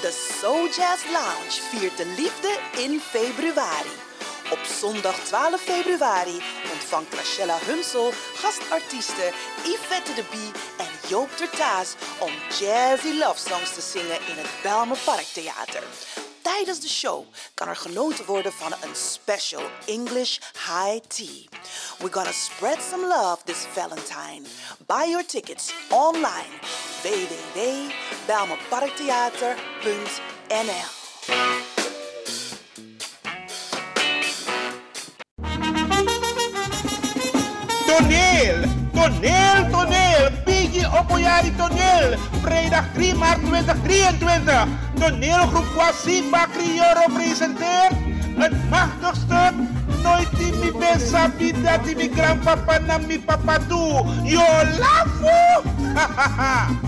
De Soul Jazz Lounge viert de liefde in februari. Op zondag 12 februari ontvangt Rachella Hunsel gastartiesten Yvette de Bie en Joop Tertaas om jazzy love songs te zingen in het Parktheater. Tijdens de show kan er genoten worden van een special English high tea. We're gonna spread some love this Valentine. Buy your tickets online www.belmerparktheater.nl Toneel, toneel, toneel. Piggy Opoyari toneel. Vrijdag 3 maart 2023. Toneelgroep Kwasiba Crioro presenteert het machtigste Nooit in mi ben dat mi grandpapa na mi papa toe. Yo lafo!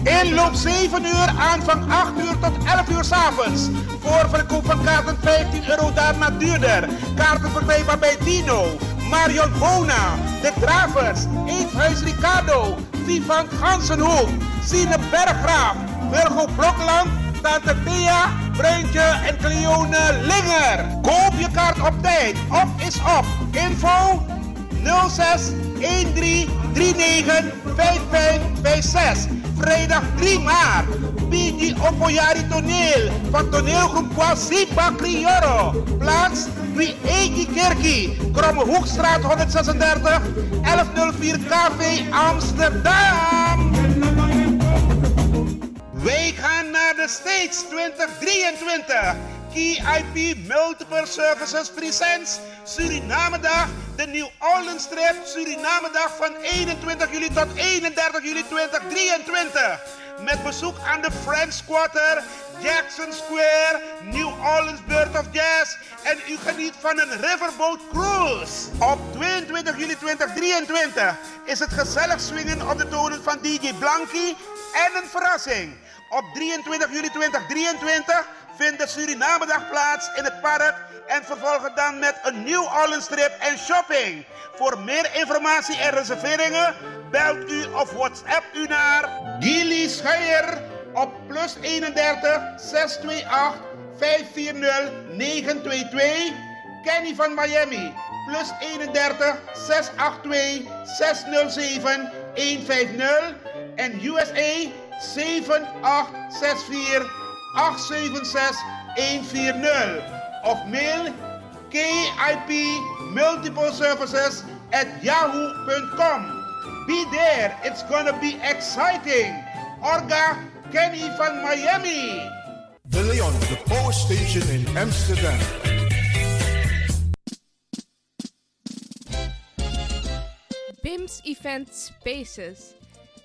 Inloop 7 uur, aanvang 8 uur tot 11 uur s'avonds. Voorverkoop van kaarten 15 euro, daarna duurder. Kaarten verkrijgbaar bij Dino, Marion Bona, De Travers, Eethuis Ricardo, Vivan Gansenhoek, Sine Berggraaf, Wilgo Blokland, Tante Thea, Bruintje en Cleone Linger. Koop je kaart op tijd. Op is op. Info 06 13 39 5556. Vrijdag 3 maart. Bigi Opoyari Toneel van toneelgroep Kwasipa Crioro. Plaats Wie Eki Kerkie. Kromme Hoekstraat 136 1104 KV Amsterdam. Wij gaan naar de States 2023. KIP Multiple Services Presents Suriname Dag, de New Orleans Trip Suriname Dag van 21 juli tot 31 juli 2023. Met bezoek aan de French Quarter, Jackson Square, New Orleans Bird of Jazz en u geniet van een riverboat cruise. Op 22 juli 2023 is het gezellig swingen op de tonen van DJ Blanky en een verrassing. Op 23 juli 2023 vindt de Surinamedag plaats in het park en vervolgen dan met een Orleans trip en shopping. Voor meer informatie en reserveringen belt u of WhatsApp u naar Gilly Scheier op plus 31 628 540 922. Kenny van Miami plus 31 682 607 150 en USA 7864 876 140 of mail KIP Multiple Services at yahoo.com. Be there, it's gonna be exciting. Orga Kenny van Miami. De Leon, the power station in Amsterdam. BIMS Event Spaces.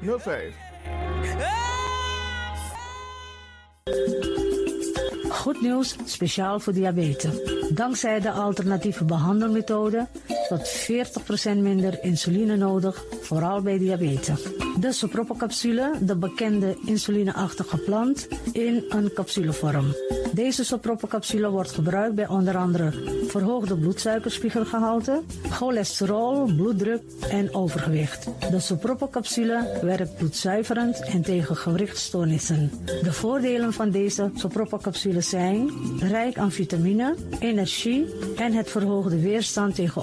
5305. Goed nieuws, speciaal voor diabetes. Dankzij de alternatieve behandelmethode tot 40% minder insuline nodig, vooral bij diabetes. De soproppencapsule, de bekende insulineachtige plant, in een capsulevorm. Deze soproppencapsule wordt gebruikt bij onder andere verhoogde bloedsuikerspiegelgehalte, cholesterol, bloeddruk en overgewicht. De soproppencapsule werkt bloedzuiverend en tegen gewrichtstoornissen. De voordelen van deze soproppencapsule zijn rijk aan vitamine, energie en het verhoogde weerstand tegen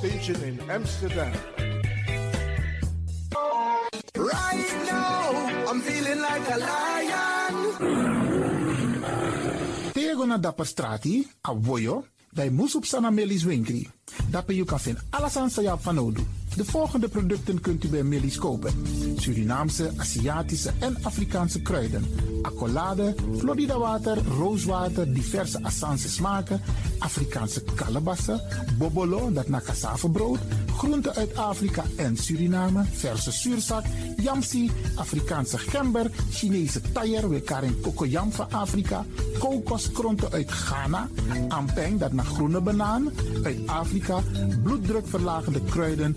Station in Amsterdam. Right now, I'm feeling like a lion. Tego na dapper strati, a voyo, dai musup sana melis winkri. Dapper you kan vinden alles sa van nodu. De volgende producten kunt u bij Melis kopen. Surinaamse, Aziatische en Afrikaanse kruiden. Accolade, Florida water, rooswater, diverse Assange smaken. Afrikaanse kalebassen, bobolo, dat na cassavebrood. Groenten uit Afrika en Suriname, verse zuurzak, yamsi, Afrikaanse gember, Chinese taier, we karing kokoyam van Afrika, kokoskronten uit Ghana, ampeng, dat naar groene banaan, uit Afrika, bloeddrukverlagende kruiden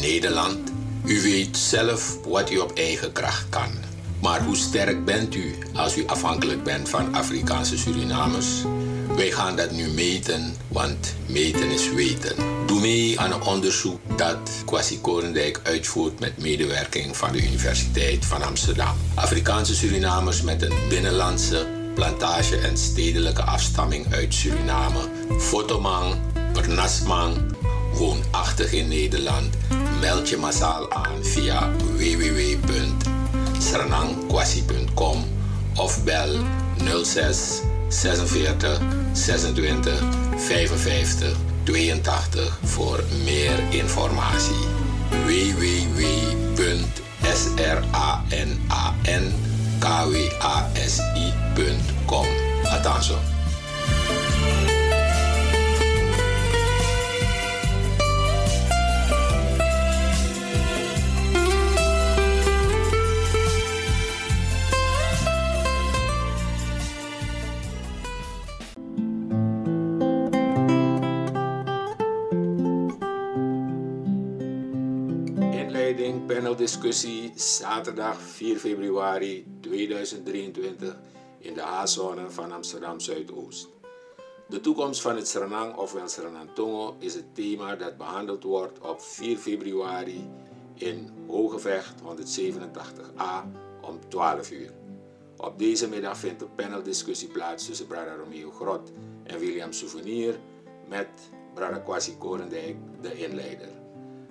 Nederland? U weet zelf wat u op eigen kracht kan. Maar hoe sterk bent u als u afhankelijk bent van Afrikaanse Surinamers? Wij gaan dat nu meten, want meten is weten. Doe mee aan een onderzoek dat Kwasi Korendijk uitvoert met medewerking van de Universiteit van Amsterdam. Afrikaanse Surinamers met een binnenlandse, plantage en stedelijke afstamming uit Suriname. Fotomang, Pernasmang, woonachtig in Nederland. Meld je massaal aan via www.sranangkwasi.com of bel 06 46 26 55 82 voor meer informatie. www.sranankwasi.com Attention. Paneldiscussie zaterdag 4 februari 2023 in de H-zone van Amsterdam Zuidoost. De toekomst van het Sranang ofwel Sranantongo is het thema dat behandeld wordt op 4 februari in Hogevecht 187a om 12 uur. Op deze middag vindt een paneldiscussie plaats tussen Brada Romeo Grot en William Souvenir met Brada Kwasi Korendijk, de inleider.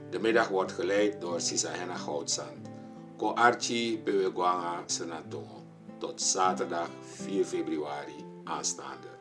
De middag wordt geleid door Sisahena Goudsand. Ko Archie Bewegwanga Senatongo. Tot zaterdag 4 februari aanstaande.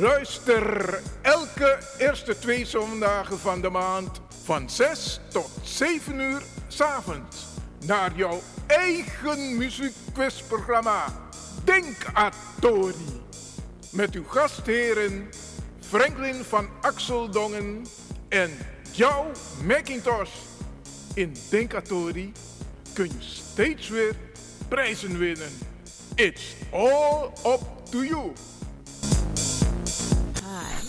Luister elke eerste twee zondagen van de maand van 6 tot 7 uur s'avonds naar jouw eigen muziekquizprogramma Denkatori. Met uw gastheren Franklin van Axeldongen en jouw Macintosh. In Denkatori kun je steeds weer prijzen winnen. It's all up to you.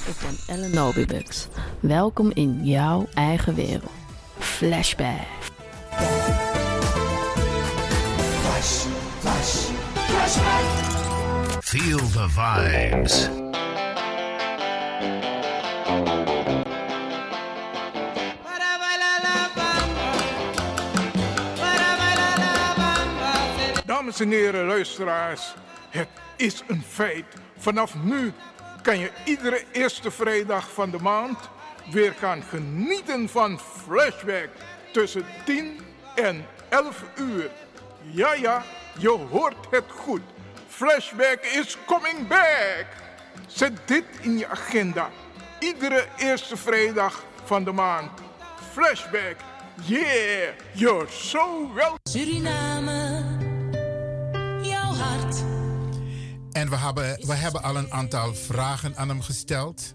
Ik ben Ellen Nobibux. Welkom in jouw eigen wereld. Flashback. Flash, flash, flashback. Feel the vibes. Dames en heren, luisteraars, het is een feit. Vanaf nu kan je iedere eerste vrijdag van de maand weer gaan genieten van Flashback tussen 10 en 11 uur. Ja, ja, je hoort het goed. Flashback is coming back. Zet dit in je agenda. Iedere eerste vrijdag van de maand. Flashback. Yeah, you're so welcome. Suriname, jouw hart. En we hebben, we hebben al een aantal vragen aan hem gesteld.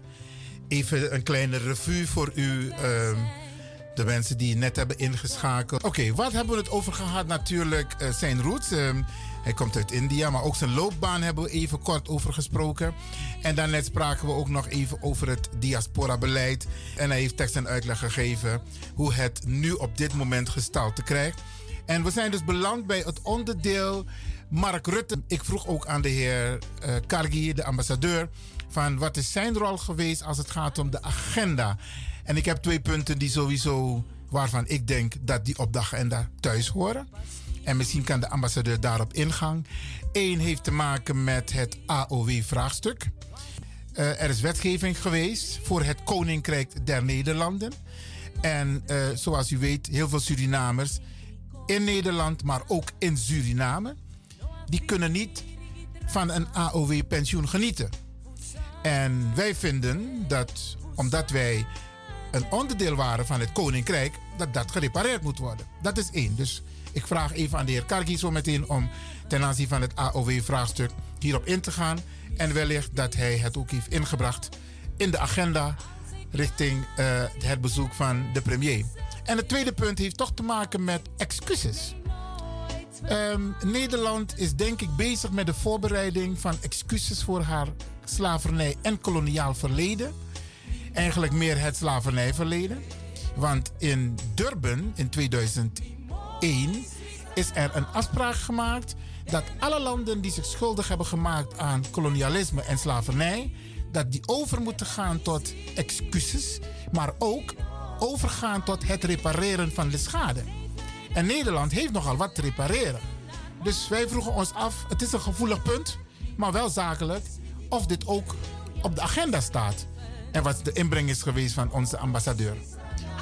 Even een kleine revue voor u, ehm, de mensen die net hebben ingeschakeld. Oké, wat hebben we het over gehad? Natuurlijk eh, zijn roots. Ehm, hij komt uit India, maar ook zijn loopbaan hebben we even kort over gesproken. En daarnet spraken we ook nog even over het diaspora-beleid. En hij heeft tekst en uitleg gegeven hoe het nu op dit moment gestalte krijgt. En we zijn dus beland bij het onderdeel Mark Rutte. Ik vroeg ook aan de heer uh, Kargi, de ambassadeur, van wat is zijn rol geweest als het gaat om de agenda. En ik heb twee punten die sowieso, waarvan ik denk dat die op de agenda thuis horen. En misschien kan de ambassadeur daarop ingaan. Eén heeft te maken met het AOW-vraagstuk. Uh, er is wetgeving geweest voor het Koninkrijk der Nederlanden. En uh, zoals u weet, heel veel Surinamers in Nederland, maar ook in Suriname, die kunnen niet van een AOW-pensioen genieten. En wij vinden dat, omdat wij een onderdeel waren van het Koninkrijk, dat dat gerepareerd moet worden. Dat is één. Dus ik vraag even aan de heer Kargi zo meteen om ten aanzien van het AOW-vraagstuk hierop in te gaan. En wellicht dat hij het ook heeft ingebracht in de agenda richting uh, het bezoek van de premier. En het tweede punt heeft toch te maken met excuses. Um, Nederland is denk ik bezig met de voorbereiding van excuses voor haar slavernij en koloniaal verleden. Eigenlijk meer het slavernijverleden. Want in Durban in 2001 is er een afspraak gemaakt dat alle landen die zich schuldig hebben gemaakt aan kolonialisme en slavernij, dat die over moeten gaan tot excuses, maar ook overgaan tot het repareren van de schade. En Nederland heeft nogal wat te repareren. Dus wij vroegen ons af, het is een gevoelig punt, maar wel zakelijk, of dit ook op de agenda staat. En wat de inbreng is geweest van onze ambassadeur.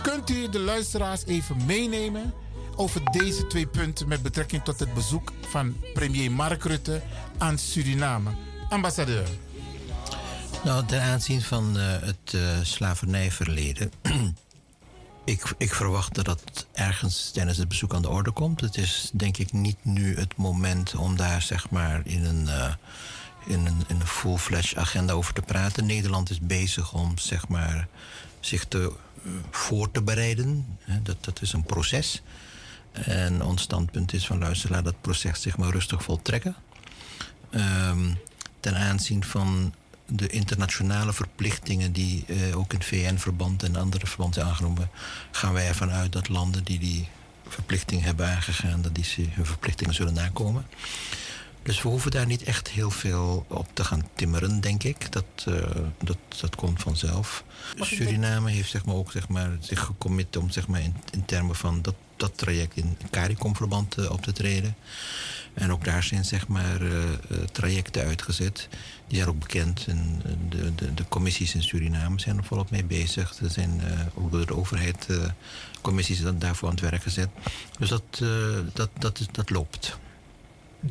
Kunt u de luisteraars even meenemen over deze twee punten met betrekking tot het bezoek van premier Mark Rutte aan Suriname? Ambassadeur. Nou, ten aanzien van uh, het uh, slavernijverleden. ik, ik verwacht dat dat ergens tijdens het bezoek aan de orde komt. Het is denk ik niet nu het moment om daar zeg maar in een. Uh, in een, in een full-fledged agenda over te praten. Nederland is bezig om zeg maar, zich te, voor te bereiden. Dat, dat is een proces. En ons standpunt is van luister, laat dat proces zich maar rustig voltrekken. Um, ten aanzien van de internationale verplichtingen die uh, ook in VN-verband en andere verbanden zijn aangenomen, gaan wij ervan uit dat landen die die verplichting hebben aangegaan, dat die hun verplichtingen zullen nakomen. Dus we hoeven daar niet echt heel veel op te gaan timmeren, denk ik. Dat, uh, dat, dat komt vanzelf. Suriname heeft zeg maar, ook zeg maar, zich gecommit om zeg maar, in, in termen van dat, dat traject in CARICOM-verband uh, op te treden. En ook daar zijn zeg maar, uh, trajecten uitgezet. Die zijn ook bekend. En de, de, de commissies in Suriname zijn er volop mee bezig. Er zijn ook door de overheid commissies daarvoor aan het werk gezet. Dus dat, dat, dat, dat loopt.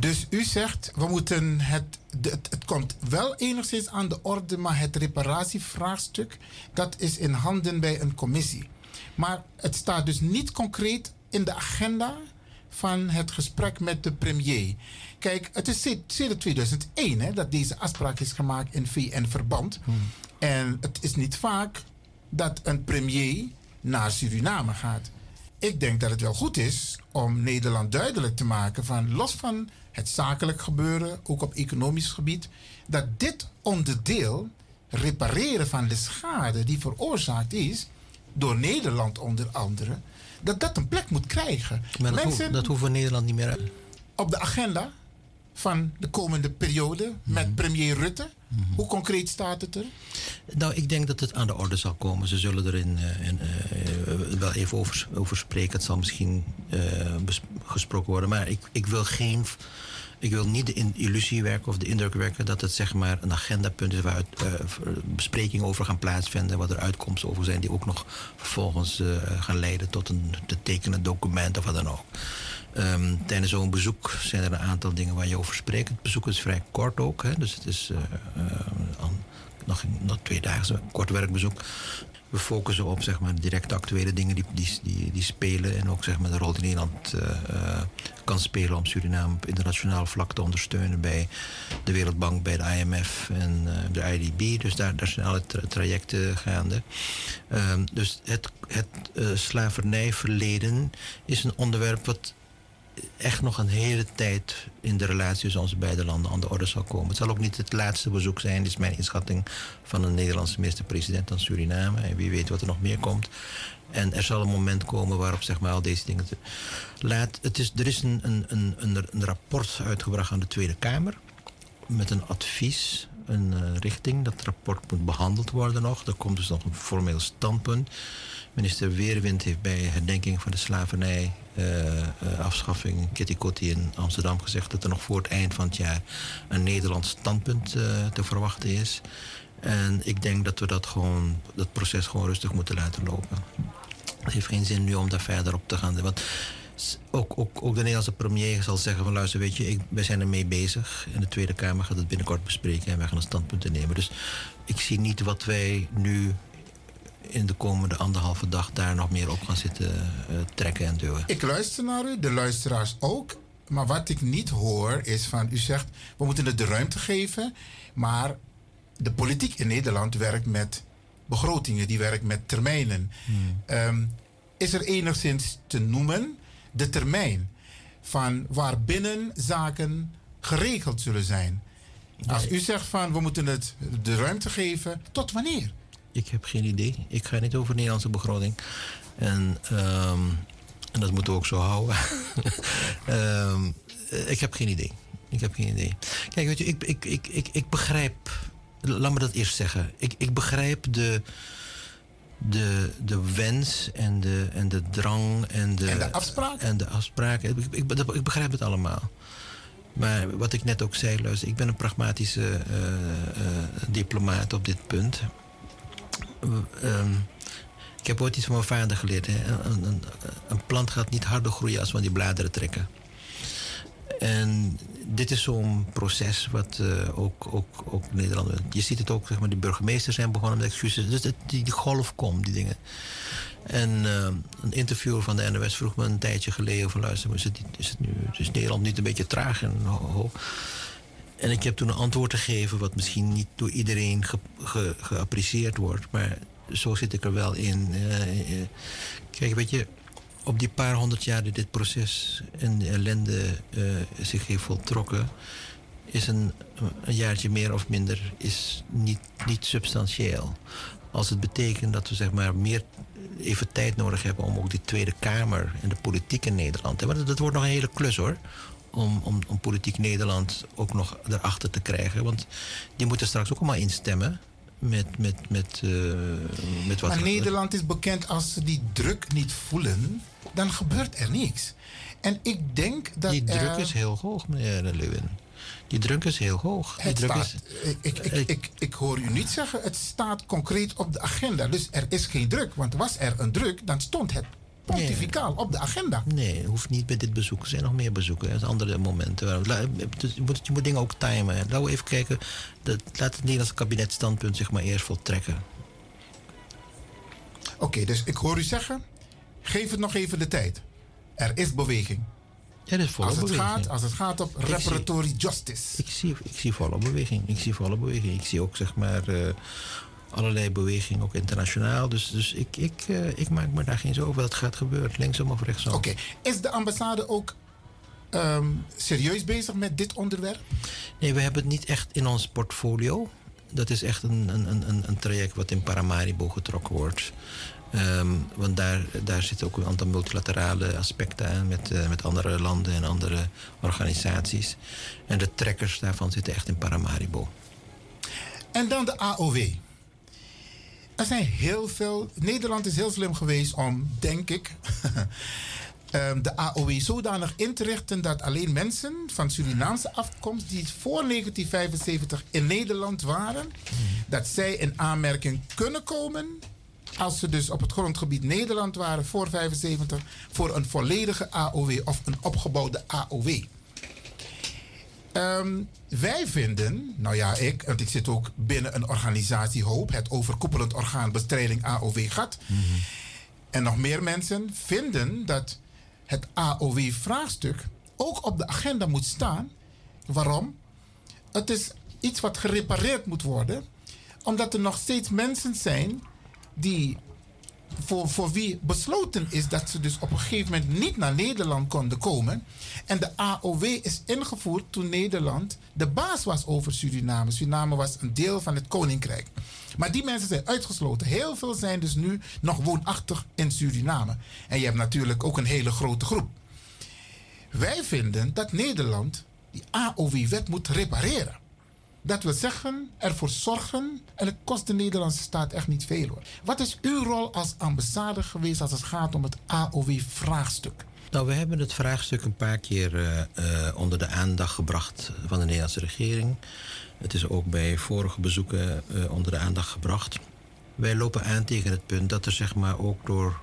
Dus u zegt, we moeten het, het, het komt wel enigszins aan de orde, maar het reparatievraagstuk, dat is in handen bij een commissie. Maar het staat dus niet concreet in de agenda van het gesprek met de premier. Kijk, het is sinds sinds 2001 hè, dat deze afspraak is gemaakt in VN-verband. En het is niet vaak dat een premier naar Suriname gaat. Ik denk dat het wel goed is om Nederland duidelijk te maken van los van het zakelijk gebeuren, ook op economisch gebied, dat dit onderdeel repareren van de schade die veroorzaakt is door Nederland onder andere, dat dat een plek moet krijgen. Maar dat, Mensen hoeft, dat Nederland niet meer uit. op de agenda van de komende periode met premier Rutte. Hoe concreet staat het er? Nou, ik denk dat het aan de orde zal komen. Ze zullen er in, eh, in, eh, wel even over, over spreken. Het zal misschien bes- gesproken worden. Maar ik, ik wil geen. Ik wil niet de illusie werken of de indruk werken dat het zeg maar een agendapunt is waaruit eh, besprekingen over gaan plaatsvinden, wat er uitkomsten over zijn, die ook nog vervolgens eh, gaan leiden tot een te tekenen document of wat dan ook. Ehm, tijdens zo'n bezoek zijn er een aantal dingen waar je over spreekt. Het bezoek is vrij kort ook, hè, dus het is an- nog, nog twee dagen, een kort werkbezoek. We focussen op zeg maar, directe actuele dingen die, die, die, spelen. En ook zeg maar, de rol die Nederland eh, eh, kan spelen om Suriname op internationaal vlak te ondersteunen bij de Wereldbank, bij de IMF en eh, de IDB. Dus daar, daar zijn alle tra- trajecten gaande. Ehm, dus het, het slavernijverleden is een onderwerp wat echt nog een hele tijd in de relatie tussen onze beide landen aan de orde zal komen. Het zal ook niet het laatste bezoek zijn, is mijn inschatting van een Nederlandse minister-president aan Suriname. En wie weet wat er nog meer komt. En er zal een moment komen waarop zeg maar, al deze dingen. Te... Laat, het is, er is een, een, een, een, een rapport uitgebracht aan de Tweede Kamer met een advies, een eh, richting. Dat rapport moet behandeld worden nog. Er komt dus nog een formeel standpunt. Minister Weerwind heeft bij herdenking van de slavernij, eh, eh, afschaffing Kitty Kotti in Amsterdam gezegd dat er nog voor het eind van het jaar een Nederlands standpunt eh, te verwachten is. En ik denk dat we dat gewoon, dat proces gewoon rustig moeten laten lopen. Het heeft geen zin nu om daar verder op te gaan. Want ook, ook, ook de Nederlandse premier zal zeggen van luister, weet je, ik, wij zijn ermee bezig. En de Tweede Kamer gaat het binnenkort bespreken en wij gaan een standpunt nemen. Dus ik zie niet wat wij nu in de komende anderhalve dag daar nog meer op gaan zitten eh, trekken en duwen. Ik luister naar u, de luisteraars ook. Maar wat ik niet hoor is van, u zegt, we moeten het de ruimte geven. Maar de politiek in Nederland werkt met begrotingen, die werkt met termijnen. Ehm, is er enigszins te noemen de termijn van waarbinnen zaken geregeld zullen zijn? Als u zegt van, we moeten het de ruimte geven, tot wanneer? Ik heb geen idee. Ik ga niet over de Nederlandse begroting. En, ehm, en dat moeten we ook zo houden. Ehm, eh, ik heb geen idee. Ik heb geen idee. Kijk, weet je, ik, ik, ik, ik, ik begrijp. Laat me dat eerst zeggen. Ik, ik begrijp de, de, de wens en de, en de drang en de, En de afspraken. En de afspraken. Ik, ik, ik begrijp het allemaal. Maar wat ik net ook zei, luister, ik ben een pragmatische eh, eh, diplomaat op dit punt. Ehm, ik heb ooit iets van mijn vader geleerd. Hè. Een, een, een plant gaat niet harder groeien als aan die bladeren trekken. En dit is zo'n proces wat eh, ook, ook, ook Nederland... Je ziet het ook, zeg maar, de burgemeesters zijn begonnen met excuses. Dus die, die golf komt, die dingen. En eh, een interviewer van de NOS vroeg me een tijdje geleden... van luister, is, het, is, het nu, is Nederland niet een beetje traag en En ik heb toen een antwoord gegeven... wat misschien niet door iedereen ge, ge- geapprecieerd wordt... maar zo zit ik er wel in. Eh, eh, kijk, weet je op die paar honderd jaar dat dit proces en de ellende eh, zich heeft voltrokken, is een, jaartje meer of minder is niet, niet substantieel. Als het betekent dat we zeg maar meer even tijd nodig hebben om ook die Tweede Kamer en de politiek in Nederland. Want dat wordt nog een hele klus hoor. Om, om, om politiek Nederland ook nog erachter te krijgen. Want die moeten straks ook allemaal instemmen met, met, met, eh, met wat Maar er- Nederland is bekend als ze die druk niet voelen, dan gebeurt er niks. En ik denk dat Die druk er- is heel hoog, meneer Lewin. Die druk is heel hoog. Die druk staat, is, ik, ik, ik, ik, ik hoor u niet zeggen, het staat concreet op de agenda. Dus er is geen druk. Want was er een druk, dan stond het pontificaal op de agenda. Nee, hoeft niet bij dit bezoek. Er zijn nog meer bezoeken. Er zijn andere momenten. Dus je, moet, je moet dingen ook timen. Laten we even kijken. Dat, laat het Nederlandse kabinetstandpunt zich maar eerst voltrekken. Oké, dus ik hoor u zeggen, geef het nog even de tijd. Er is beweging. Er is volle als het beweging. Gaat, als het gaat op Ik zie- reparatory justice. Ik zie, ik zie volle beweging. Ik zie volle beweging. Ik zie ook zeg maar eh, allerlei beweging, ook internationaal. Dus, dus ik, ik, eh, ik maak me daar geen zorgen over. Dat gaat gebeuren, linksom of rechtsom. Oké, is de ambassade ook ehm, serieus bezig met dit onderwerp? Nee, we hebben het niet echt in ons portfolio. Dat is echt een, een, een- een, een traject wat in Paramaribo getrokken wordt. Ehm, want daar, daar zitten ook een aantal multilaterale aspecten aan met, eh, met andere landen en andere organisaties. En de trekkers daarvan zitten echt in Paramaribo. En dan de AOW. Er zijn heel veel. Nederland is heel slim geweest om, denk ik, ehm, de AOW zodanig in te richten dat alleen mensen van Surinaamse afkomst die voor 1975 in Nederland waren, dat zij in aanmerking kunnen komen. Als ze dus op het grondgebied Nederland waren voor 75 voor een volledige AOW of een opgebouwde AOW. Ehm, wij vinden, nou ja, ik, want ik zit ook binnen een organisatie Hoop, het overkoepelend orgaan bestrijding AOW GAT. En nog meer mensen vinden dat het AOW-vraagstuk ook op de agenda moet staan. Waarom? Het is iets wat gerepareerd moet worden, omdat er nog steeds mensen zijn die voor, voor wie besloten is dat ze dus op een gegeven moment niet naar Nederland konden komen. En de AOW is ingevoerd toen Nederland de baas was over Suriname. Suriname was een deel van het koninkrijk. Maar die mensen zijn uitgesloten. Heel veel zijn dus nu nog woonachtig in Suriname. En je hebt natuurlijk ook een hele grote groep. Wij vinden dat Nederland die AOW-wet moet repareren. Dat wil zeggen, ervoor zorgen, en het kost de Nederlandse staat echt niet veel hoor. Wat is uw rol als ambassade geweest als het gaat om het AOW-vraagstuk? Nou, we hebben het vraagstuk een paar keer eh, eh, onder de aandacht gebracht van de Nederlandse regering. Het is ook bij vorige bezoeken eh, onder de aandacht gebracht. Wij lopen aan tegen het punt dat er zeg maar ook door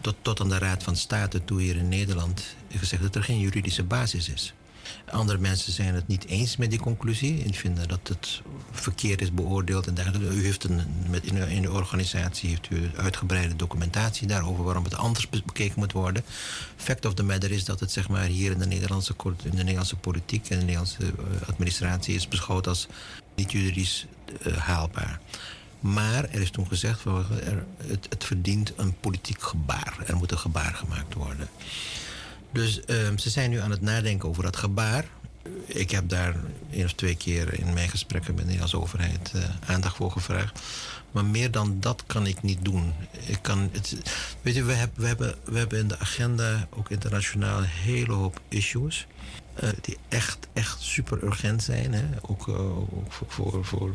tot, tot aan de Raad van State toe hier in Nederland gezegd dat er geen juridische basis is. Andere mensen zijn het niet eens met die conclusie en vinden dat het verkeerd is beoordeeld. En dergelijke. U heeft een, met, in, de, organisatie heeft u uitgebreide documentatie daarover waarom het anders be- bekeken moet worden. Fact of the matter is dat het zeg maar, hier in de Nederlandse, in de Nederlandse politiek en de Nederlandse eh, administratie is beschouwd als niet juridisch eh, haalbaar. Maar er is toen gezegd, het, het verdient een politiek gebaar. Er moet een gebaar gemaakt worden. Dus ehm, ze zijn nu aan het nadenken over dat gebaar. Ik heb daar één of twee keer in mijn gesprekken met de Nederlandse overheid eh, aandacht voor gevraagd. Maar meer dan dat kan ik niet doen. Ik kan het, weet je, we, hebben we, hebben, we hebben in de agenda, ook internationaal, een hele hoop issues. eh, die echt, echt super urgent zijn. Hè? Ook, eh, voor, voor, voor,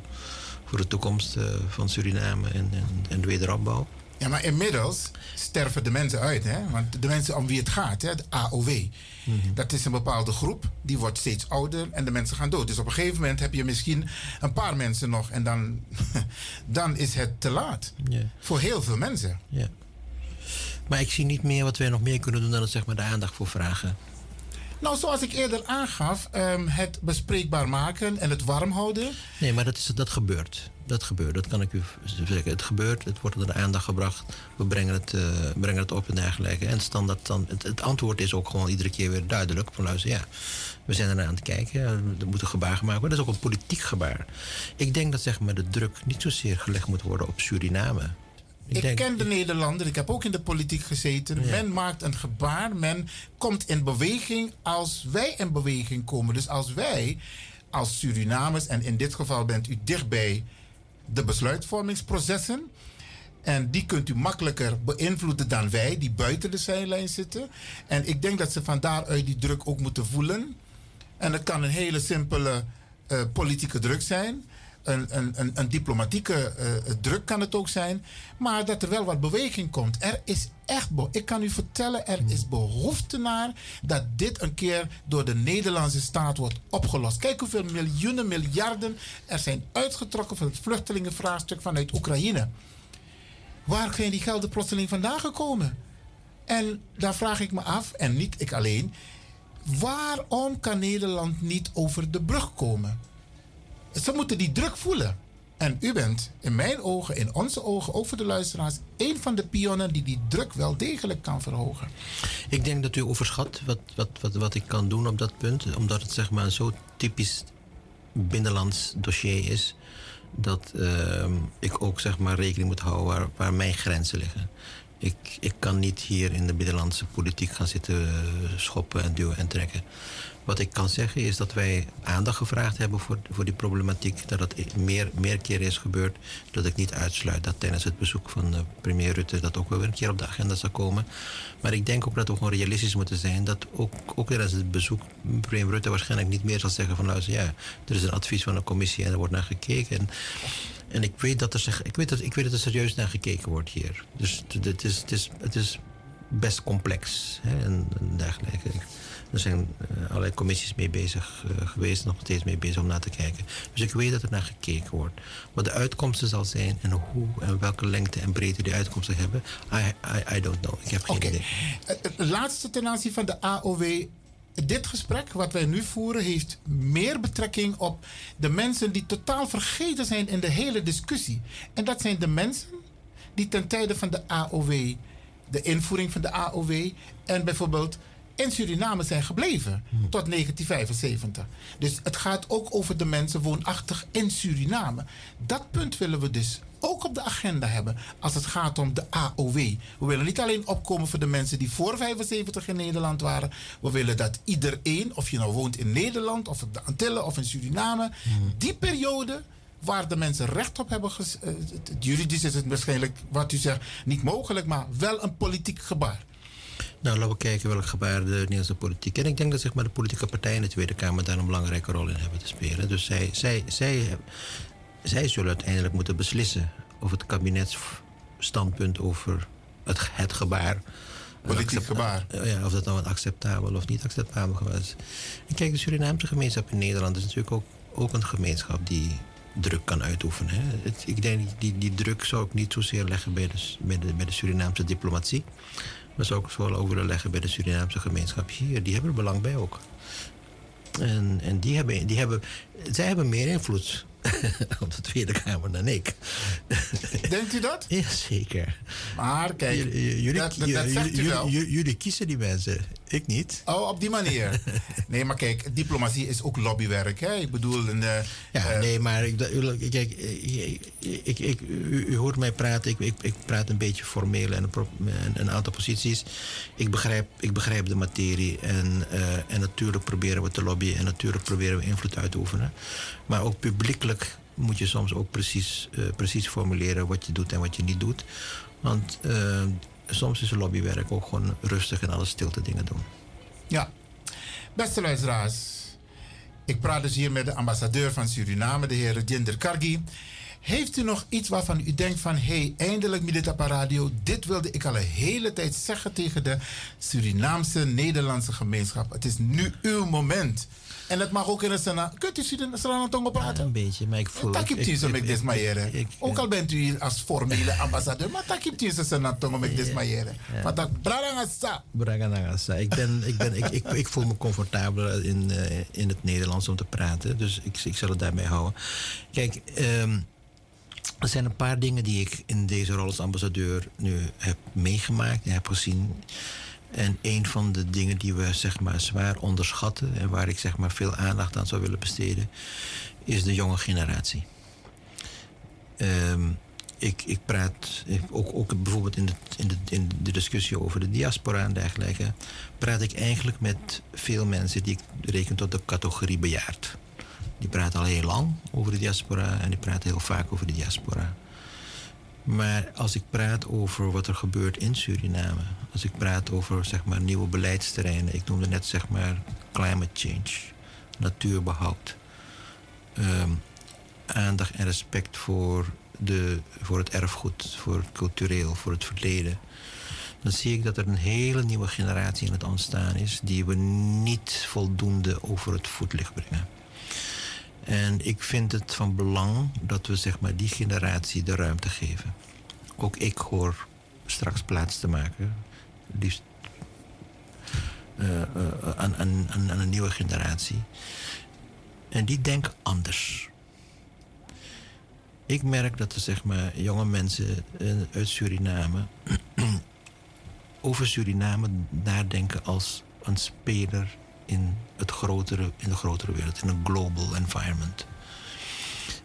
voor de toekomst van Suriname en, en, en de wederopbouw. Ja, maar inmiddels sterven de mensen uit. Hè? Want de mensen om wie het gaat, hè, de AOW, dat is een bepaalde groep. Die wordt steeds ouder en de mensen gaan dood. Dus op een gegeven moment heb je misschien een paar mensen nog. En dan, dan is het te laat. Voor heel veel mensen. Ja. Maar ik zie niet meer wat wij nog meer kunnen doen dan het, zeg maar, de aandacht voor vragen. Nou, zoals ik eerder aangaf, ehm, het bespreekbaar maken en het warm houden. Nee, maar dat, is, dat gebeurt. Dat gebeurt, dat kan ik u zeggen. Het gebeurt, het wordt onder de aandacht gebracht. We brengen het, eh, brengen het op en dergelijke. En standaard, dan, het, het antwoord is ook gewoon iedere keer weer duidelijk. Van luister, ja, we zijn ernaar aan het kijken. Er moet een gebaar gemaakt worden. Dat is ook een politiek gebaar. Ik denk dat zeg maar, de druk niet zozeer gelegd moet worden op Suriname. Ik, ken de Nederlander, ik heb ook in de politiek gezeten. Men maakt een gebaar, men komt in beweging als wij in beweging komen. Dus als wij als Surinamers, en in dit geval bent u dichtbij de besluitvormingsprocessen. En die kunt u makkelijker beïnvloeden dan wij, die buiten de zijlijn zitten. En ik denk dat ze van daaruit die druk ook moeten voelen. En het kan een hele simpele eh, politieke druk zijn. Een, een, diplomatieke eh, druk kan het ook zijn. Maar dat er wel wat beweging komt. Er is echt, ik kan u vertellen, er is behoefte naar dat dit een keer door de Nederlandse staat wordt opgelost. Kijk hoeveel miljoenen, miljarden er zijn uitgetrokken van het vluchtelingenvraagstuk vanuit Oekraïne. Waar zijn die gelden plotseling vandaan gekomen? En daar vraag ik me af, en niet ik alleen, waarom kan Nederland niet over de brug komen? Ze moeten die druk voelen. En u bent in mijn ogen, in onze ogen, ook voor de luisteraars, een van de pionnen die die druk wel degelijk kan verhogen. Ik denk dat u overschat wat, wat, wat, wat ik kan doen op dat punt, omdat het zeg maar zo typisch binnenlands dossier is, dat uh, ik ook zeg maar rekening moet houden waar, waar mijn grenzen liggen. Ik, ik kan niet hier in de binnenlandse politiek gaan zitten schoppen en duwen en trekken. Wat ik kan zeggen is dat wij aandacht gevraagd hebben voor, voor die problematiek. Dat het meer, meer keer is gebeurd. Dat ik niet uitsluit dat tijdens het bezoek van uh, premier Rutte dat ook wel weer een keer op de agenda zal komen. Maar ik denk ook dat we gewoon realistisch moeten zijn. Dat ook, ook tijdens het bezoek premier Rutte waarschijnlijk niet meer zal zeggen van luister ja, er is een advies van een commissie en er wordt naar gekeken. En, en ik weet dat er, ik weet dat, ik weet dat er serieus naar gekeken wordt hier. Dus het is, het is, het is best complex hè, en, en dergelijke. Er zijn uh, allerlei commissies mee bezig uh, geweest, nog steeds mee bezig om naar te kijken. Dus ik weet dat er naar gekeken wordt. Wat de uitkomsten zal zijn en hoe en welke lengte en breedte die uitkomsten hebben, I, I, I don't know. Ik heb geen okay. idee. Het laatste ten aanzien van de AOW dit gesprek wat wij nu voeren heeft meer betrekking op de mensen die totaal vergeten zijn in de hele discussie. En dat zijn de mensen die ten tijde van de AOW, de invoering van de AOW en bijvoorbeeld in Suriname zijn gebleven tot 1975. Dus het gaat ook over de mensen woonachtig in Suriname. Dat punt willen we dus ook op de agenda hebben als het gaat om de AOW. We willen niet alleen opkomen voor de mensen die voor 75 in Nederland waren. We willen dat iedereen, of je nou woont in Nederland of op de Antillen of in Suriname, die periode waar de mensen recht op hebben. Uh, juridisch is het waarschijnlijk, wat u zegt, niet mogelijk, maar wel een politiek gebaar. Nou, laten we kijken welk gebaar de Nederlandse politiek. En ik denk dat zeg maar, de politieke partijen in de Tweede Kamer daar een belangrijke rol in hebben te spelen. Dus zij, zij, zij, zij zullen uiteindelijk moeten beslissen of het kabinetsstandpunt over het, het gebaar. Politiek gebaar. Ja, of dat nou acceptabel of niet acceptabel is. En kijk, de Surinaamse gemeenschap in Nederland is natuurlijk ook, ook een gemeenschap die druk kan uitoefenen. Hè. Het, ik denk die, die druk zou ik niet zozeer leggen bij de, bij de, bij de Surinaamse diplomatie. Maar zou ik het wel over willen leggen bij de Surinaamse gemeenschap hier. Die hebben er belang bij ook. En, en die hebben, die hebben, zij hebben meer invloed op de Tweede Kamer dan ik. Denkt u dat? Ja, zeker. Maar kijk, jullie kiezen die mensen, ik niet. Oh, op die manier. nee, maar kijk, diplomatie is ook lobbywerk. Hè? Ik bedoel... Een, uh, ja, uh, nee, maar ik, kijk, ik, ik, u, u, hoort mij praten. Ik, ik, ik praat een beetje formeel en een, een aantal posities. Ik begrijp, ik begrijp de materie. En, uh, en natuurlijk proberen we te lobbyen. En natuurlijk proberen we invloed uit te oefenen. Maar ook publiekelijk moet je soms ook precies, uh, precies formuleren wat je doet en wat je niet doet. Want soms is lobbywerk ook gewoon rustig en alles stilte dingen doen. Ja, beste luisteraars. Ik praat dus hier met de ambassadeur van Suriname, de heer Jinder Kargi. Heeft u nog iets waarvan u denkt van... hey, eindelijk Militapa Radio... dit wilde ik al een hele tijd zeggen tegen de Surinaamse Nederlandse gemeenschap. Het is nu uw moment. En het mag ook in het Sena. Kunt u Suriname tongo praten? Ja, een beetje, maar ik voel... Tak hebt u zo met. Ook al bent u hier als formele ambassadeur, maar tak hebt u zo Sena tongo met desmayeren. Maar dat bragangasa. Bragangasa. Ik, ben, ik, ben, ik, ik, ik voel me comfortabel in, uh, in het Nederlands om te praten. Dus ik, ik zal het daarmee houden. Kijk, um, er zijn een paar dingen die ik in deze rol als ambassadeur nu heb meegemaakt en heb gezien. En een van de dingen die we zeg maar zwaar onderschatten en waar ik zeg maar veel aandacht aan zou willen besteden, is de jonge generatie. Um, ik, ik praat ook, ook bijvoorbeeld in de, in, de, in de discussie over de diaspora en dergelijke, praat ik eigenlijk met veel mensen die ik reken tot de categorie bejaard. Die praten al heel lang over de diaspora en die praten heel vaak over de diaspora. Maar als ik praat over wat er gebeurt in Suriname, als ik praat over zeg maar, nieuwe beleidsterreinen, ik noemde net zeg maar climate change, natuurbehoud, um, aandacht en respect voor, de, voor het erfgoed, voor het cultureel, voor het verleden, dan zie ik dat er een hele nieuwe generatie in het ontstaan is die we niet voldoende over het voetlicht brengen. En ik vind het van belang dat we zeg maar, die generatie de ruimte geven. Ook ik hoor straks plaats te maken liefst eh, eh, aan, aan, aan, een nieuwe generatie. En die denken anders. Ik merk dat er zeg maar jonge mensen eh, uit Suriname over Suriname nadenken als een speler in, het grotere, in de grotere wereld, in een global environment.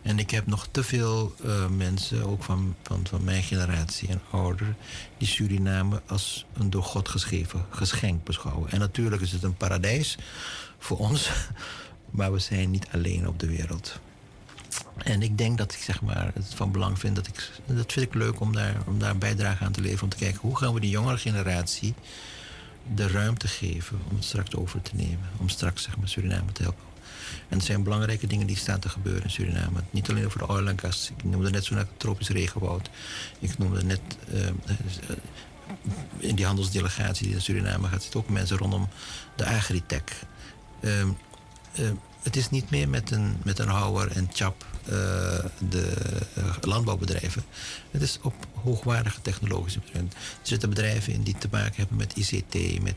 En ik heb nog te veel eh, mensen, ook van, van, van mijn generatie en ouder, die Suriname als een door God geschreven geschenk beschouwen. En natuurlijk is het een paradijs voor ons, maar we zijn niet alleen op de wereld. En ik denk dat ik zeg maar, het van belang vind dat ik. Dat vind ik leuk om daar, om daar een bijdrage aan te leveren. Om te kijken hoe gaan we die jongere generatie de ruimte geven om het straks over te nemen. Om straks zeg maar, Suriname te helpen. En er zijn belangrijke dingen die staan te gebeuren in Suriname. Niet alleen over de oil en gas. Ik noemde net zo net tropisch regenwoud. Ik noemde net uh, in die handelsdelegatie die in Suriname gaat, zitten ook mensen rondom de agritech. Uh, het is niet meer met een, met een houwer en chap de uh, landbouwbedrijven. Het is op hoogwaardige technologische bedrijven. Er zitten bedrijven in die te maken hebben met ICT, met,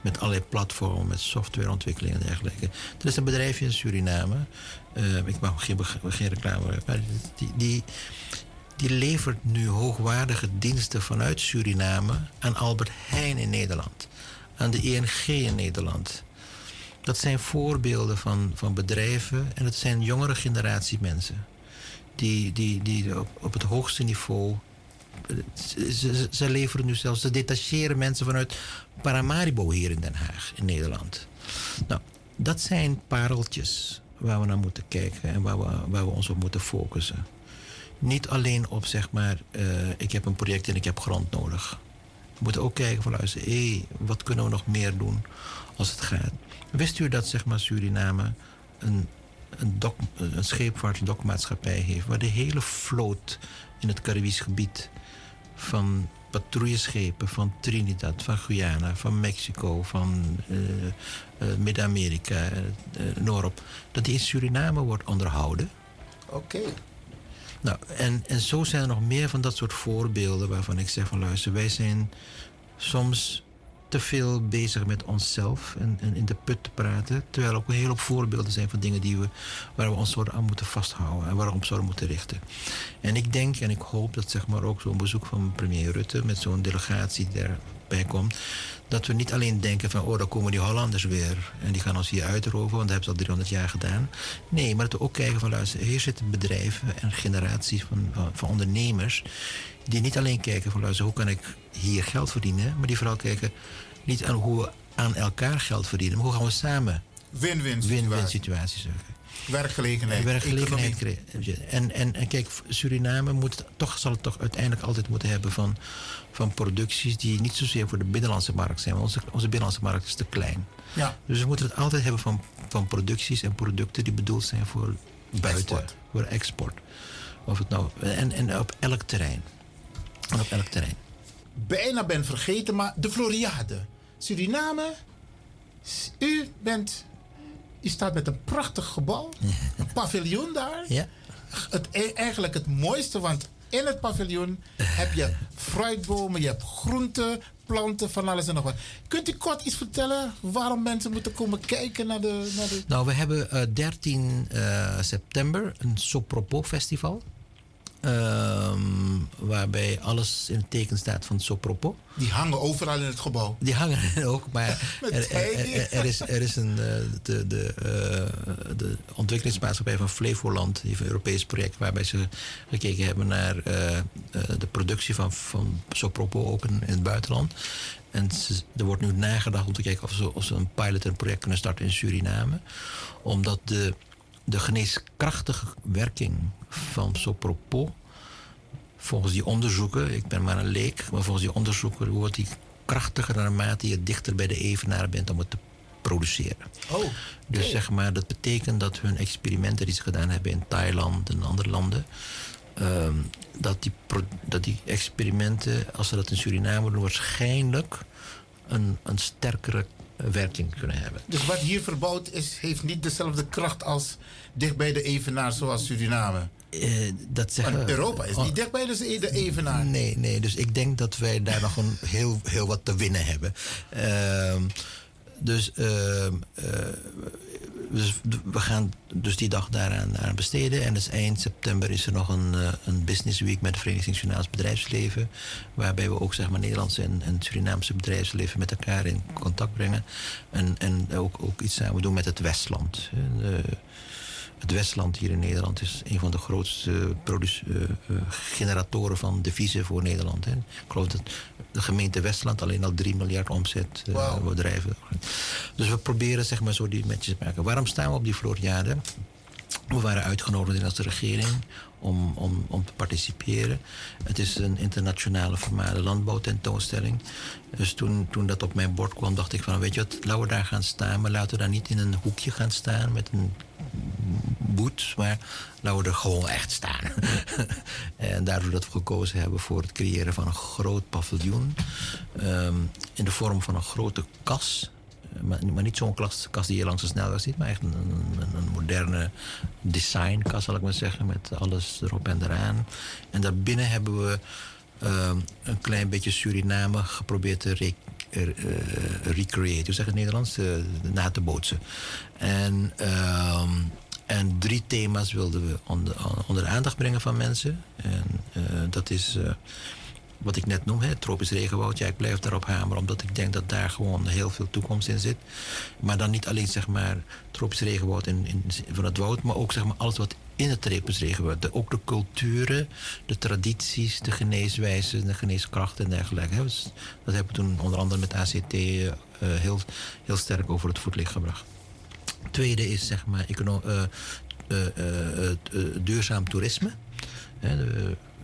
met allerlei platformen, met softwareontwikkeling en dergelijke. Er is een bedrijfje in Suriname, uh, ik mag geen, geen reclame, maar die, die, die levert nu hoogwaardige diensten vanuit Suriname aan Albert Heijn in Nederland, aan de ING in Nederland. Dat zijn voorbeelden van, van bedrijven en het zijn jongere generatie mensen. Die, die, die op, op het hoogste niveau. Ze, leveren nu zelfs, ze detacheren mensen vanuit Paramaribo hier in Den Haag, in Nederland. Nou, dat zijn pareltjes waar we naar moeten kijken en waar we, waar we ons op moeten focussen. Niet alleen op zeg maar, uh, ik heb een project en ik heb grond nodig. We moeten ook kijken van luister, hé, wat kunnen we nog meer doen als het gaat. Wist u dat zeg maar, Suriname een, een, dok, een scheepvaartdokmaatschappij heeft... waar de hele vloot in het Caribisch gebied van patrouilleschepen van Trinidad, van Guyana, van Mexico, van uh, uh, Midden-Amerika, uh, Noorop, dat die in Suriname wordt onderhouden. Oké. Nou, en, en zo zijn er nog meer van dat soort voorbeelden waarvan ik zeg van luister, wij zijn soms te veel bezig met onszelf en, in de put te praten. Terwijl er ook een hele hoop voorbeelden zijn van dingen die we, waar we ons zouden aan moeten vasthouden en waarop zouden moeten richten. En ik denk en ik hoop dat zeg maar, ook zo'n bezoek van premier Rutte met zo'n delegatie die erbij komt. Dat we niet alleen denken van, oh, dan komen die Hollanders weer en die gaan ons hier uitroven, want dat hebben ze al 300 jaar gedaan. Nee, maar dat we ook kijken van, luister, hier zitten bedrijven en generaties van, van, van ondernemers die niet alleen kijken van, luister, hoe kan ik hier geld verdienen, maar die vooral kijken niet aan hoe we aan elkaar geld verdienen, maar hoe gaan we samen win-win situaties. situaties Werkgelegenheid. werkgelegenheid creëren. En, en, en kijk, Suriname moet, toch, zal het toch uiteindelijk altijd moeten hebben van, van producties die niet zozeer voor de binnenlandse markt zijn. Want onze, onze binnenlandse markt is te klein. Ja. Dus we moeten het altijd hebben van, van producties en producten die bedoeld zijn voor buiten, export. voor export. Of het nou, en, en op elk terrein. En op elk terrein. Bijna ben vergeten, maar de Floriade. Suriname, u bent. U staat met een prachtig gebouw, een paviljoen daar. Ja. Het, eigenlijk het mooiste, want in het paviljoen heb je fruitbomen, je hebt groenten, planten, van alles en nog wat. Kunt u kort iets vertellen waarom mensen moeten komen kijken naar de. Naar de... Nou, we hebben uh, 13 uh, september een Sopropo Festival. Um, waarbij alles in het teken staat van Sopropo. Die hangen overal in het gebouw. Die hangen ook, maar er, er, er, er, is, er is een, uh, de, de, uh, de ontwikkelingsmaatschappij van Flevoland, die een Europees project, waarbij ze gekeken hebben naar uh, de productie van, van Sopropo ook in, in het buitenland. En ze, er wordt nu nagedacht om te kijken of ze, of ze een pilot en project kunnen starten in Suriname. Omdat de de geneeskrachtige werking van Sopropo, volgens die onderzoeken, ik ben maar een leek, maar volgens die onderzoeken wordt die krachtiger naarmate je dichter bij de evenaar bent om het te produceren. Oh, Dus zeg maar, dat betekent dat hun experimenten die ze gedaan hebben in Thailand en andere landen, um, dat, die dat die experimenten, als ze dat in Suriname doen, waarschijnlijk een, een sterkere werking kunnen hebben. Dus wat hier verbouwd is, heeft niet dezelfde kracht als dicht bij de evenaar zoals Suriname? Eh, dat zeggen, Europa is niet dichtbij dus de evenaar. Nee, nee, dus ik denk dat wij daar nog een heel, heel wat te winnen hebben. Ehm, dus, ehm, eh, dus we gaan dus die dag daaraan aan besteden. En dus eind september is er nog een, eh, een business week met het Vereniging Surinaams Bedrijfsleven. Waarbij we ook zeg maar, Nederlandse en, en Surinaamse bedrijfsleven met elkaar in contact brengen. En, en ook, ook iets samen doen met het Westland. Het Westland hier in Nederland is een van de grootste eh, eh, generatoren van deviezen voor Nederland. Hè. Ik geloof dat de gemeente Westland alleen al 3 miljard omzet eh, bedrijven. Dus we proberen zeg maar zo die matches te maken. Waarom staan we op die Floriade? We waren uitgenodigd als de regering om, om, om te participeren. Het is een internationale formale landbouwtentoonstelling. Dus toen, toen dat op mijn bord kwam, dacht ik van... weet je wat, laten we daar gaan staan... maar laten we daar niet in een hoekje gaan staan met een boet... maar laten we er gewoon echt staan. en daardoor dat we gekozen hebben voor het creëren van een groot paviljoen... ehm, in de vorm van een grote kas... Maar, niet zo'n klas- kast die je langs de snelweg ziet, maar echt een, een, een moderne designkast, zal ik maar zeggen, met alles erop en eraan. En daarbinnen hebben we ehm, een klein beetje Suriname geprobeerd te re eh, recreate, hoe zeg het Nederlands? Eh, na te bootsen. En, ehm, en drie thema's wilden we onder, onder de aandacht brengen van mensen. En eh, dat is wat ik net noem, tropisch regenwoud. Ja, ik blijf daarop hameren, omdat ik denk dat daar gewoon heel veel toekomst in zit. Maar dan niet alleen zeg maar tropisch regenwoud in, in, van het woud, maar ook zeg maar alles wat in het tropisch regenwoud. Ook de culturen, de tradities, de geneeswijzen, de geneeskrachten en dergelijke. Hè. Dus dat hebben we toen onder andere met ACT eh, eh, heel, heel sterk over het voetlicht gebracht. Tweede is zeg maar eh, duurzaam toerisme. Hè,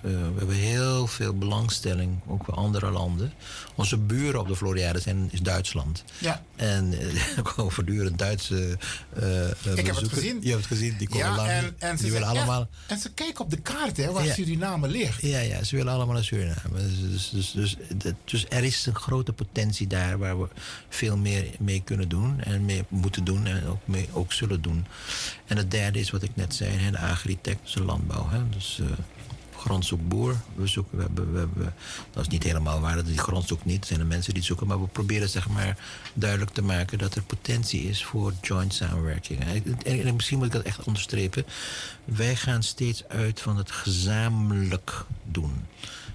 eh, we hebben heel veel belangstelling, ook bij andere landen. Onze buren op de Floriade zijn, is Duitsland. Ja. En eh, er komen voortdurend Duitse eh, Ik heb het gezien. Je hebt het gezien, die komen Ja, lang. en, en, ze die willen echt- allemaal... en ze kijken op de kaart hè, waar Ja. Suriname ligt. Ja, ja, ze willen allemaal naar Suriname. Dus, dus, dus, dus, dus er is een grote potentie daar waar we veel meer mee kunnen doen. En mee moeten doen en ook, mee, ook zullen doen. En het derde is wat ik net zei, hè, de agritech, de landbouw. Hè. Dus eh grond zoekt boer. We zoeken, we hebben, we dat is niet helemaal waar, dat die grond zoekt niet. Zijn de mensen die zoeken. Maar we proberen zeg maar duidelijk te maken dat er potentie is voor joint samenwerking. En, en- en misschien moet ik dat echt onderstrepen. Wij gaan steeds uit van het gezamenlijk doen.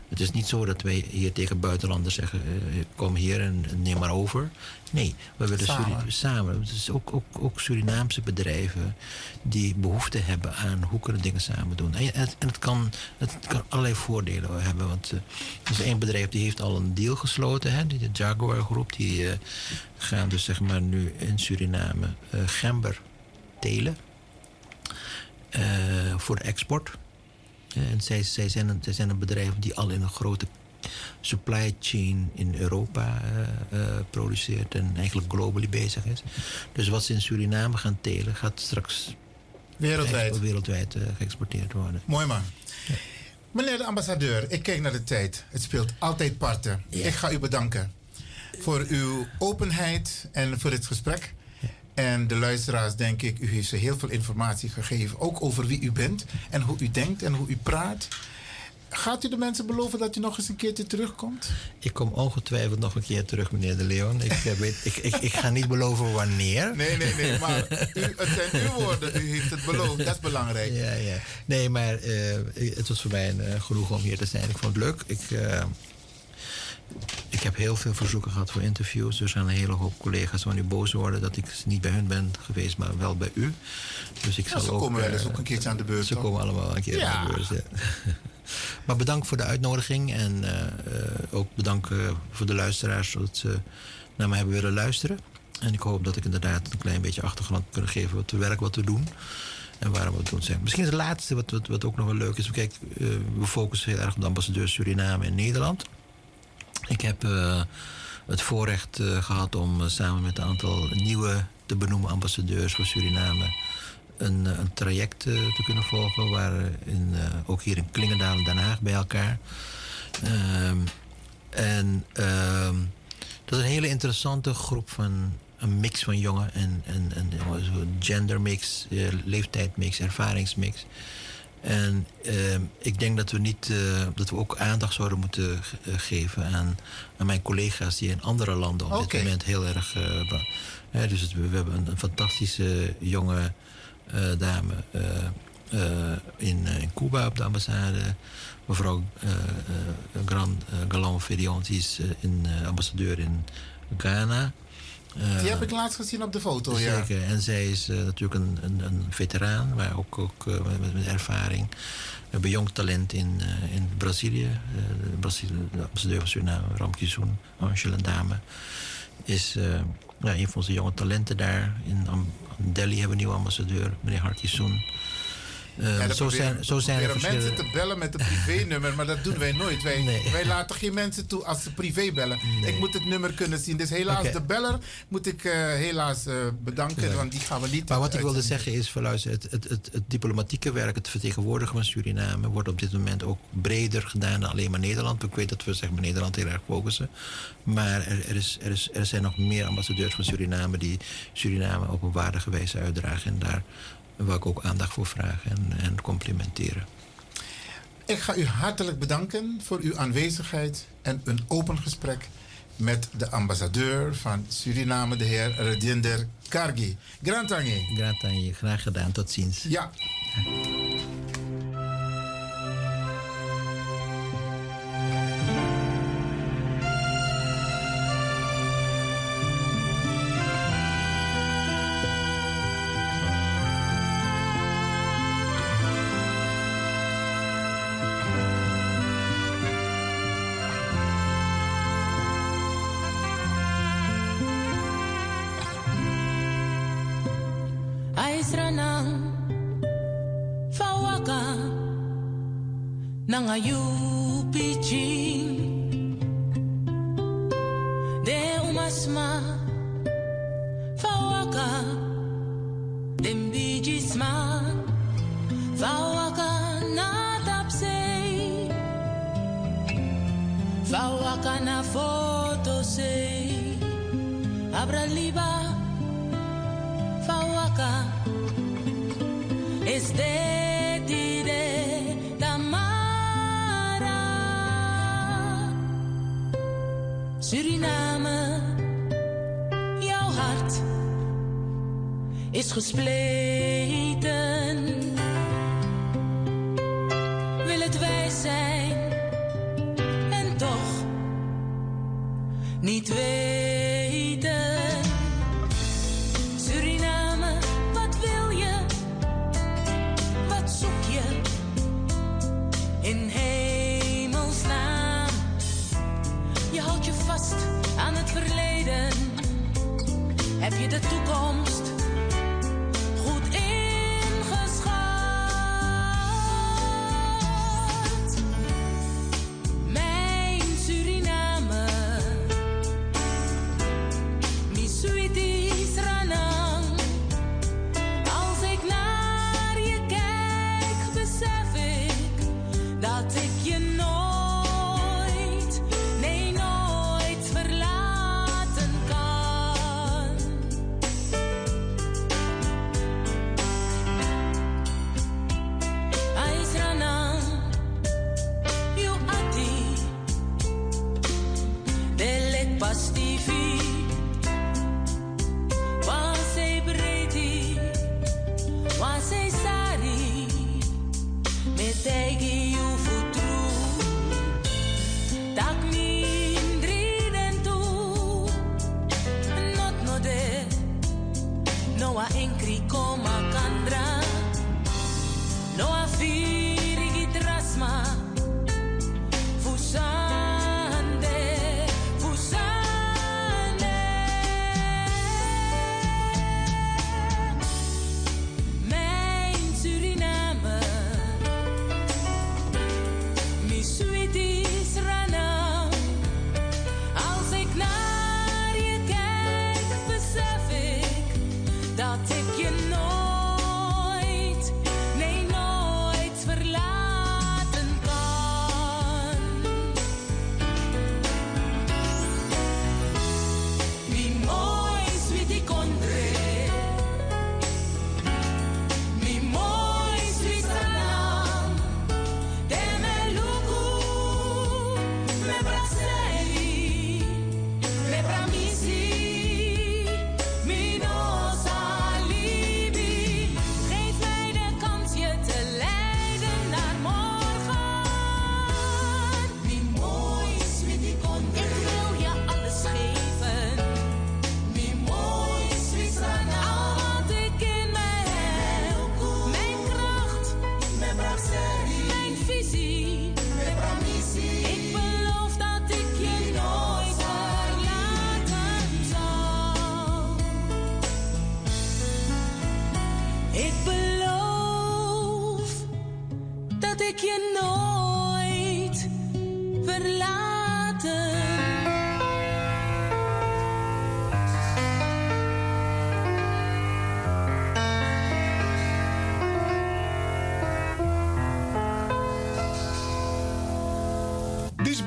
Het is niet zo dat wij hier tegen buitenlanders zeggen: eh, kom hier en neem maar over. Nee, we willen Samen. Suri- samen. Het is ook, ook, ook Surinaamse bedrijven die behoefte hebben aan hoe kunnen dingen samen doen. En, het, en het, kan, het kan allerlei voordelen hebben. Want eh, er is één bedrijf die heeft al een deal gesloten, hè, de Jaguar groep. Die eh, gaan dus zeg maar nu in Suriname gember telen voor de export. Eh, En zij, zij, zijn een, zij zijn een bedrijf die al in een grote supply chain in Europa eh, eh, produceert en eigenlijk globally bezig is. Dus wat ze in Suriname gaan telen, gaat straks Wereldwijd. wereldwijd geëxporteerd worden. Mooi man. Meneer de ambassadeur, ik kijk naar de tijd. Het speelt altijd parten. Ik ga u bedanken voor uw openheid en voor dit gesprek. En de luisteraars, denk ik, u heeft ze heel veel informatie gegeven. Ook over wie u bent en hoe u denkt en hoe u praat. Gaat u de mensen beloven dat u nog eens een keertje terugkomt? Ik kom ongetwijfeld nog een keer terug, meneer De Leon. Ik, eh, weet, ik, ik, ik ga niet beloven wanneer. Nee, nee, nee. Maar u, het zijn uw woorden. U heeft het beloofd. Dat is belangrijk. Ja, ja. Nee, maar eh, het was voor mij een, eh, genoeg om hier te zijn. Ik vond het leuk. Ik, ik heb heel veel verzoeken gehad voor interviews. Dus aan een hele hoop collega's van u boos worden dat ik niet bij hun ben geweest, maar wel bij u. Dus ik Ja, zal ze ook, komen wel eens eh, ook een keertje aan de beurt. Ze toch? komen allemaal een keer Ja. aan de beurt. Ja. maar bedankt voor de uitnodiging en eh, eh, ook bedankt voor de luisteraars dat ze naar mij hebben willen luisteren. En ik hoop dat ik inderdaad een klein beetje achtergrond kan geven wat het werk wat we doen. En waarom we het doen zijn. Misschien het laatste wat, wat, wat ook nog wel leuk is. Kijk, we focussen heel erg op de ambassadeur Suriname in Nederland. Ik heb eh, het voorrecht eh, gehad om eh, samen met een aantal nieuwe te benoemen ambassadeurs voor Suriname een, een traject te kunnen volgen. Waar in, ook hier in Klingendaal en Den Haag bij elkaar. Ehm, en ehm, dat is een hele interessante groep van een mix van jongen en, en, en gendermix, leeftijdmix, ervaringsmix. En ehm, ik denk dat we, niet, eh, dat we ook aandacht zouden moeten eh, geven aan, aan mijn collega's die in andere landen op dit moment heel erg. eh, hè, dus het- we hebben een, een fantastische jonge dame in, in Cuba op de ambassade. Mevrouw Grand eh, Galan die is in, ambassadeur in Ghana. Eh, Die heb ik laatst gezien op de foto, ja. Zeker. En zij is eh, natuurlijk een, een, een veteraan, maar ook, ook eh, met, met ervaring. We hebben jong talent in, in Brazilië. De, Brazilië de ambassadeur van Suriname, Ramke Zoen, Angela Dame, is ja, een van onze jonge talenten daar. In Delhi hebben we een nieuwe ambassadeur, meneer Harky Eh, Ja, zo zijn, zo zijn er proberen mensen te bellen met een privénummer, maar dat doen wij nooit. Wij, Nee. wij laten geen mensen toe als ze privé bellen. Ik moet het nummer kunnen zien. Dus helaas, de beller moet ik eh, helaas eh, bedanken, want die gaan we niet... Maar wat ik wilde zeggen is, luister, het, het, het, het diplomatieke werk, het vertegenwoordigen van Suriname, wordt op dit moment ook breder gedaan dan alleen maar Nederland. Ik weet dat we zeg maar, Nederland heel erg focussen. Maar er, er, is, er, is, er zijn nog meer ambassadeurs van Suriname die Suriname op een waardige wijze uitdragen. En daar wil ik ook aandacht voor vragen en, en complimenteren. Ik ga u hartelijk bedanken voor uw aanwezigheid en een open gesprek met de ambassadeur van Suriname, de heer Redinder Kargi. Grantangi. Grantangi, graag gedaan. Tot ziens. Ja. Aan het verleden. Heb je de toekomst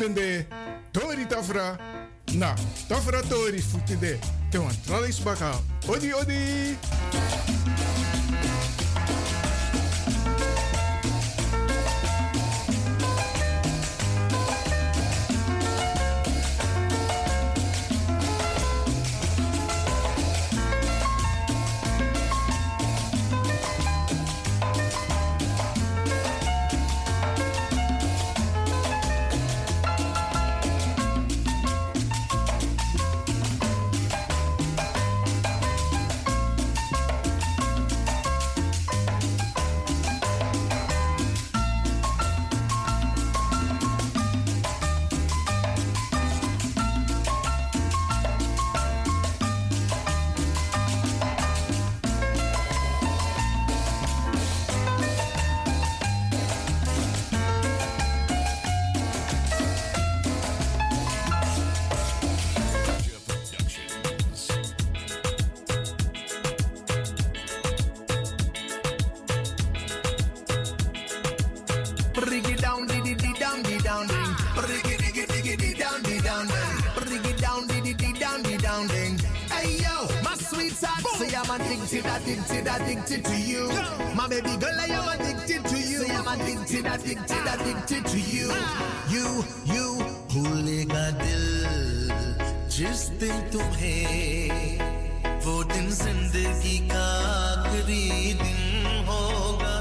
bende tori tafra. Na, tafra tori futide. Te wan bakken. Odi, odi. I'm addicted, addicted, addicted to you. My baby girl, I am addicted to you. Say I'm addicted, addicted, addicted to you. You, you, भूले का दिल जिस दिन तुम्हें वो दिन जिंदगी का आखिरी दिन होगा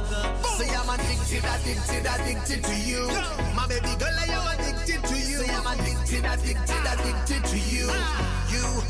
Say I'm addicted, addicted, addicted to you. My baby girl, I am addicted to you. Say I'm addicted, addicted, addicted to you. You.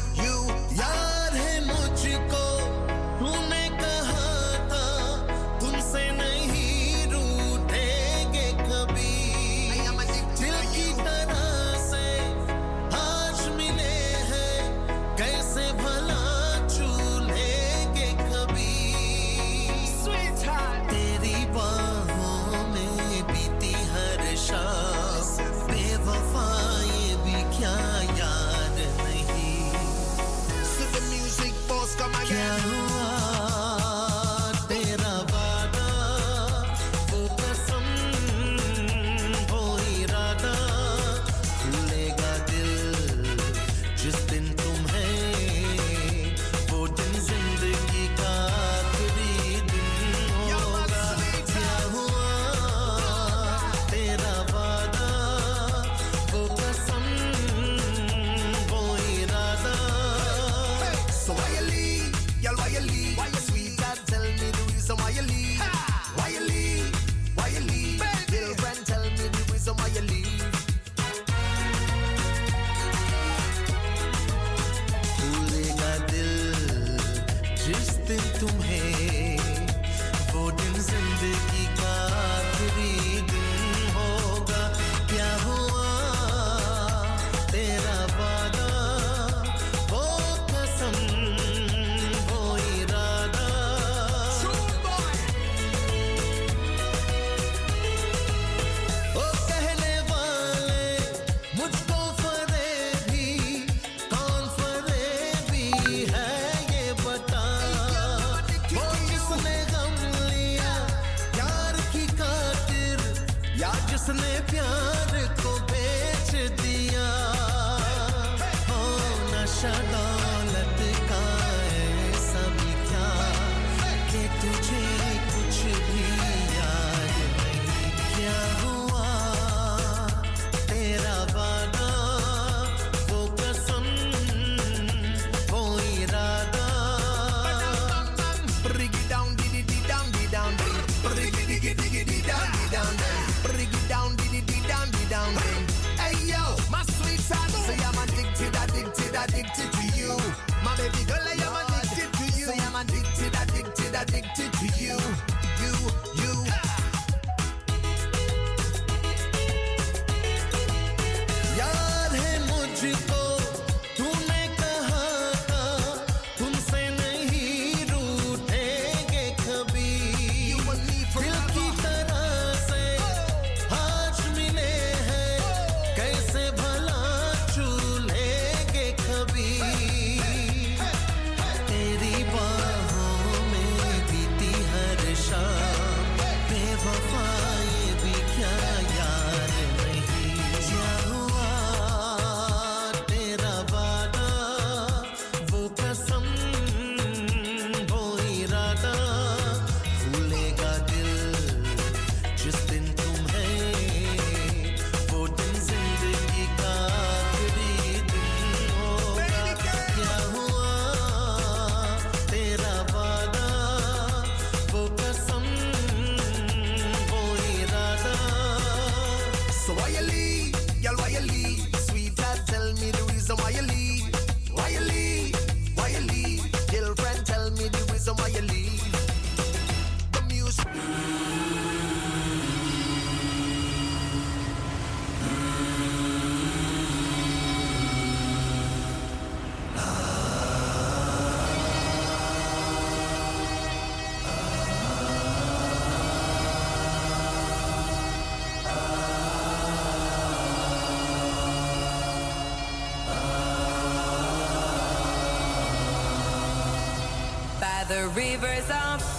The rivers of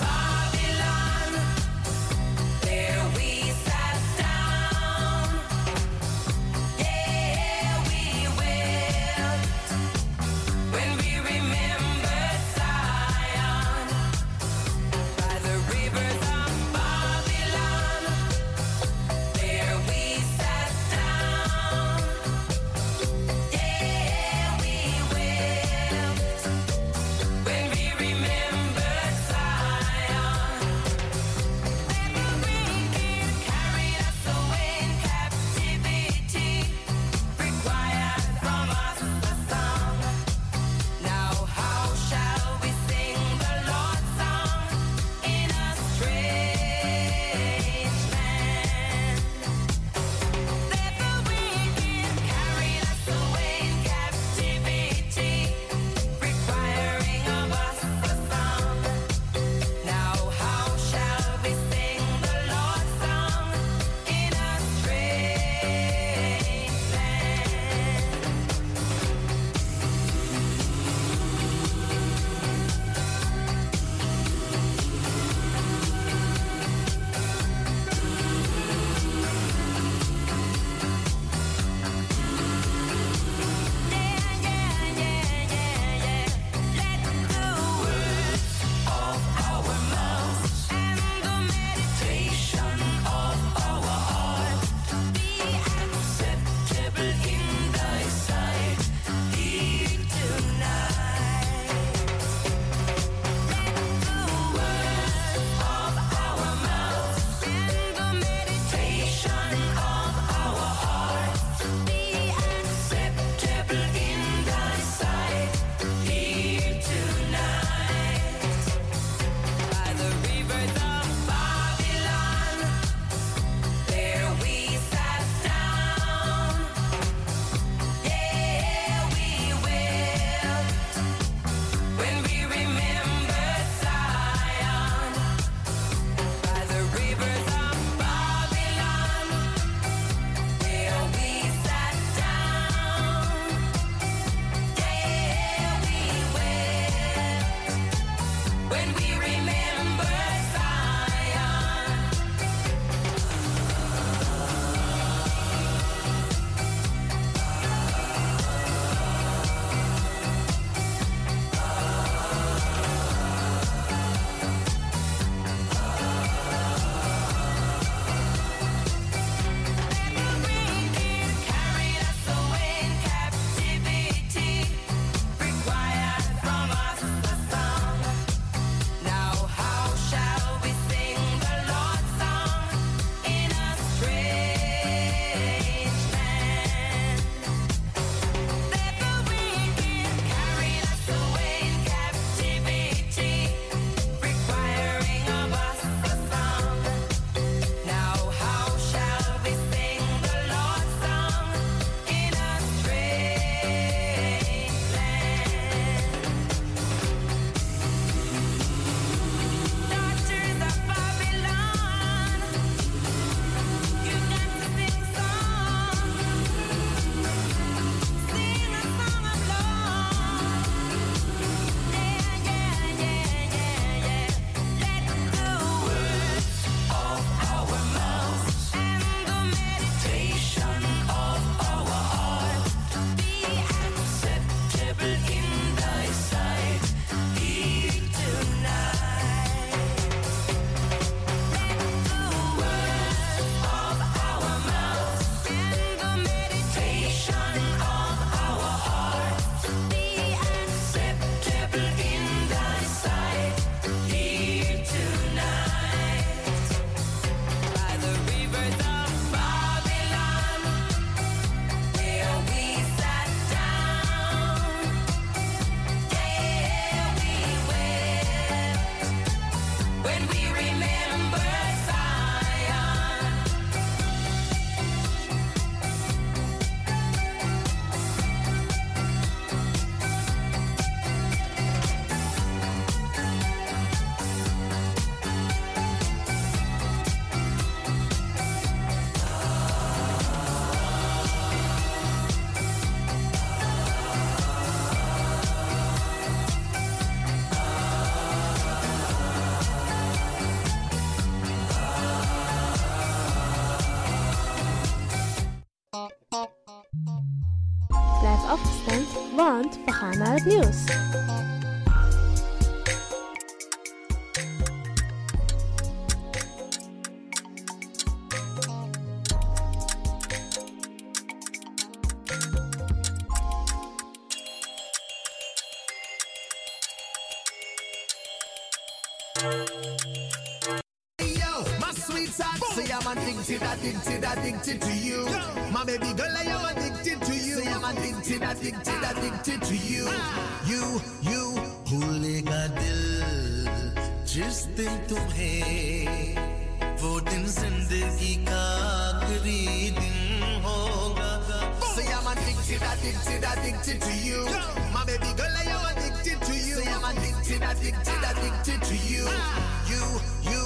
addicted, addicted to you. You, you,